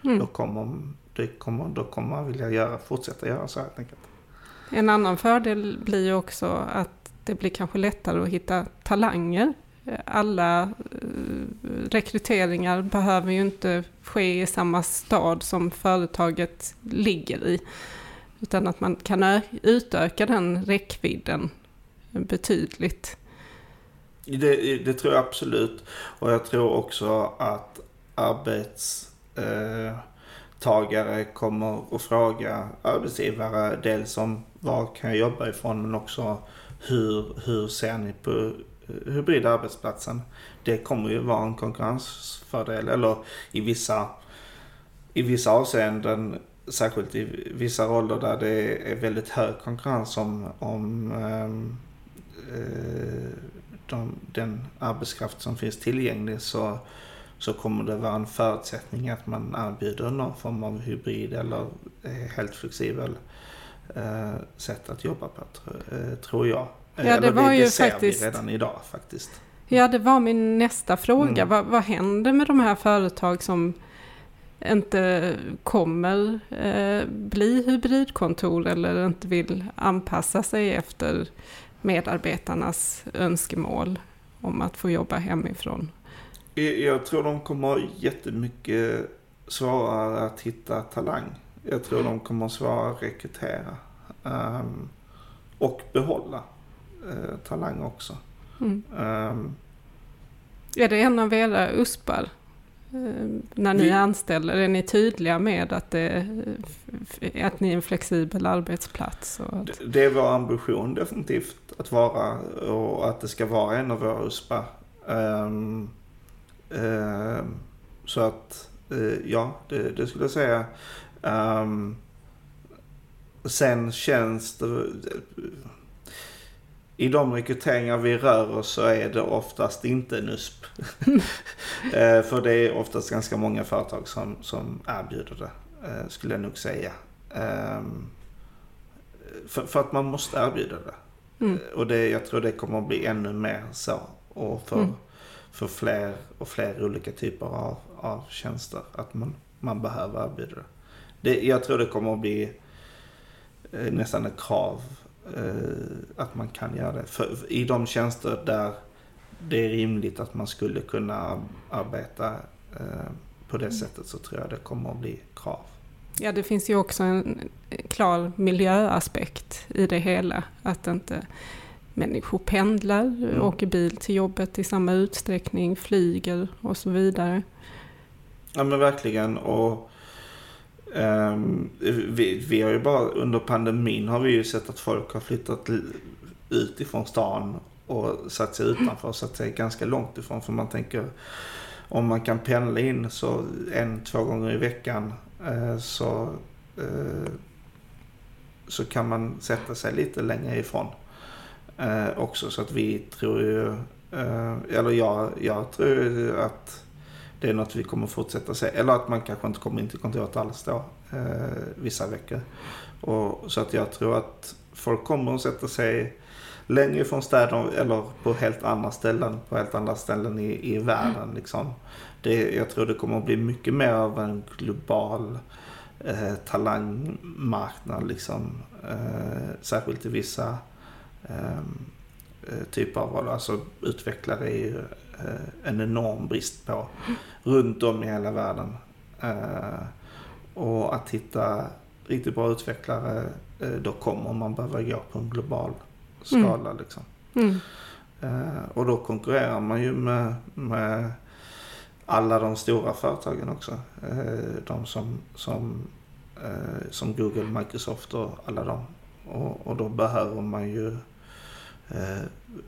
mm. då, kommer, det kommer, då kommer man vilja göra, fortsätta göra så helt enkelt. En annan fördel blir ju också att det blir kanske lättare att hitta talanger alla eh, rekryteringar behöver ju inte ske i samma stad som företaget ligger i. Utan att man kan utöka den räckvidden betydligt. Det, det tror jag absolut. Och jag tror också att arbetstagare eh, kommer att fråga arbetsgivare dels om var kan jag jobba ifrån men också hur, hur ser ni på hybrida arbetsplatsen? Det kommer ju vara en konkurrensfördel eller i vissa, i vissa avseenden särskilt i vissa roller där det är väldigt hög konkurrens om, om ehm, eh, de, den arbetskraft som finns tillgänglig så, så kommer det vara en förutsättning att man erbjuder någon form av hybrid eller helt flexibel eh, sätt att jobba på, eh, tror jag. Ja, det eller var det, ju det ser faktiskt... vi redan idag faktiskt. Ja, det var min nästa fråga. Mm. Vad, vad händer med de här företag som inte kommer eh, bli hybridkontor eller inte vill anpassa sig efter medarbetarnas önskemål om att få jobba hemifrån? Jag tror de kommer ha jättemycket svårare att hitta talang. Jag tror de kommer svårare att rekrytera. Um, och behålla uh, talang också. Mm. Um, är det en av era uspar? Uh, när ni vi, anställer, är ni tydliga med att, det, att ni är en flexibel arbetsplats? Och att... det, det är vår ambition definitivt att vara och att det ska vara en av våra uspar. Um, um, så att uh, ja, det, det, skulle jag säga. Um, sen känns det... I de rekryteringar vi rör oss så är det oftast inte en USP. uh, för det är oftast ganska många företag som, som erbjuder det, uh, skulle jag nog säga. För, för, att man måste erbjuda det. Mm. Och det, jag tror det kommer att bli ännu mer så. Och för, mm. för fler och fler olika typer av, av tjänster. Att man, man behöver erbjuda det. det. Jag tror det kommer att bli eh, nästan ett krav eh, att man kan göra det. För, I de tjänster där det är rimligt att man skulle kunna arbeta eh, på det mm. sättet så tror jag det kommer att bli krav. Ja, det finns ju också en klar miljöaspekt i det hela. Att inte människor pendlar, mm. åker bil till jobbet i samma utsträckning, flyger och så vidare. Ja men verkligen. Och um, vi, vi har ju bara under pandemin har vi ju sett att folk har flyttat ut ifrån stan och satt sig utanför satt sig ganska långt ifrån. För man tänker om man kan pendla in så en, två gånger i veckan Eh, så, eh, så kan man sätta sig lite längre ifrån eh, också. Så att vi tror ju, eh, eller jag, jag tror att det är något vi kommer fortsätta se. Eller att man kanske inte kommer in till kontoret alls då, eh, vissa veckor. Och, så att jag tror att folk kommer att sätta sig längre från städer eller på helt andra ställen, på helt andra ställen i, i världen. Liksom det, jag tror det kommer att bli mycket mer av en global eh, talangmarknad. Liksom. Eh, särskilt i vissa ehm, eh, typer av roller. Alltså utvecklare är ju en enorm brist på runt om i hela världen. Eh, och att hitta riktigt bra utvecklare eh, då kommer man behöva gå på en global skala. Mm. Liksom. Mm. och då konkurrerar man ju med, med alla de stora företagen också. Eh, de som, som, eh, som Google, Microsoft och alla de. Och, och då behöver man ju eh,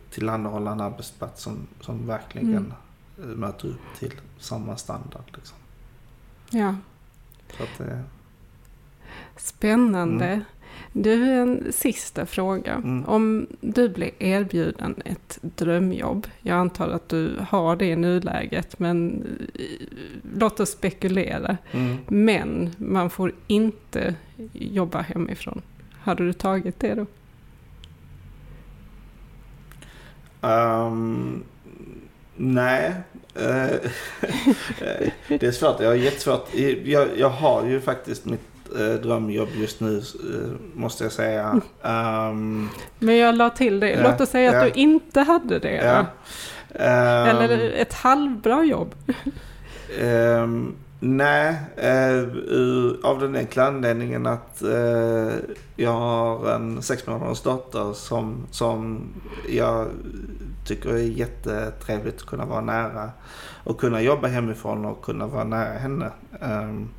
tillhandahålla en arbetsplats som, som verkligen mm. möter upp till samma standard. Liksom. Ja. Så att, eh, Spännande. Mm. Du, en sista fråga. Mm. Om du blir erbjuden ett drömjobb, jag antar att du har det i nuläget, men eh, låt oss spekulera. Mm. Men man får inte jobba hemifrån. Hade du tagit det då? Um, nej. Uh, det är svårt. Jag har jättesvårt. Jag, jag har ju faktiskt mitt eh, drömjobb just nu eh, måste jag säga. Um, Men jag la till det. Ja, Låt oss säga ja. att du inte hade det. Ja. Um, Eller ett halvbra jobb. Um, Nej, eh, av den enkla anledningen att eh, jag har en sex månaders dotter som, som jag tycker är jättetrevligt att kunna vara nära. Och kunna jobba hemifrån och kunna vara nära henne. Um,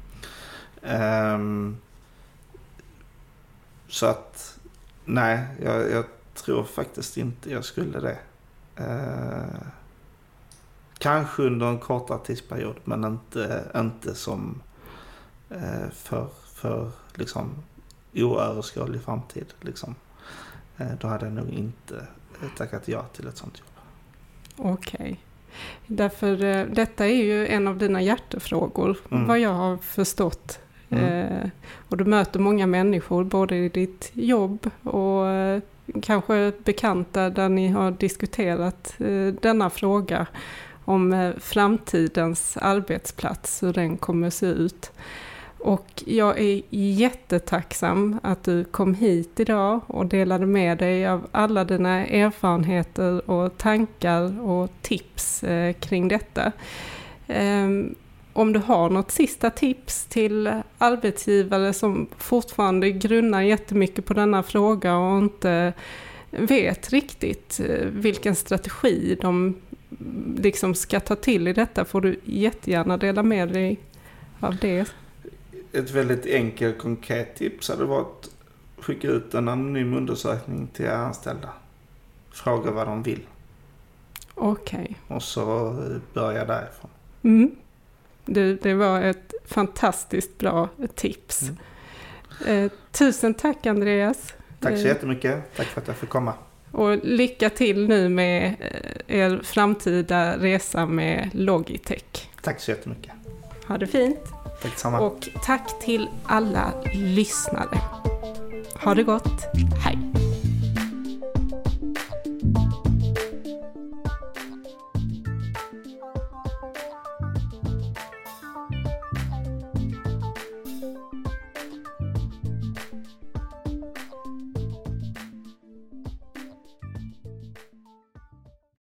um, så att nej, jag, jag, tror faktiskt inte jag skulle det. Uh, kanske under en kortare tidsperiod men inte, inte som uh, för, för liksom oöverskådlig framtid. Liksom. Uh, då hade jag nog inte tackat ja till ett sånt jobb. Okej. Okay. Därför eh, detta är ju en av dina hjärtefrågor, mm. vad jag har förstått. Mm. Eh, och du möter många människor, både i ditt jobb och eh, kanske bekanta där ni har diskuterat eh, denna fråga om eh, framtidens arbetsplats, hur den kommer att se ut. Och jag är jättetacksam att du kom hit idag och delade med dig av alla dina erfarenheter och tankar och tips eh, kring detta. Ehm, om du har något sista tips till arbetsgivare som fortfarande grunnar jättemycket på denna fråga och inte vet riktigt eh, vilken strategi de liksom ska ta till i detta får du jättegärna dela med dig av det ett väldigt enkelt konkret tips hade varit att skicka ut en anonym undersökning till era anställda. Fråga vad de vill. Okej. Okay. Och så börja därifrån. Mm. Det, det var ett fantastiskt bra tips. Mm. Eh, tusen tack Andreas. Tack så eh, jättemycket. Tack för att jag fick komma. Och lycka till nu med eh, er framtida resa med Logitech. Tack så jättemycket. Ha det fint. Tack samma. Och tack till alla lyssnare. Ha det gott. Hej.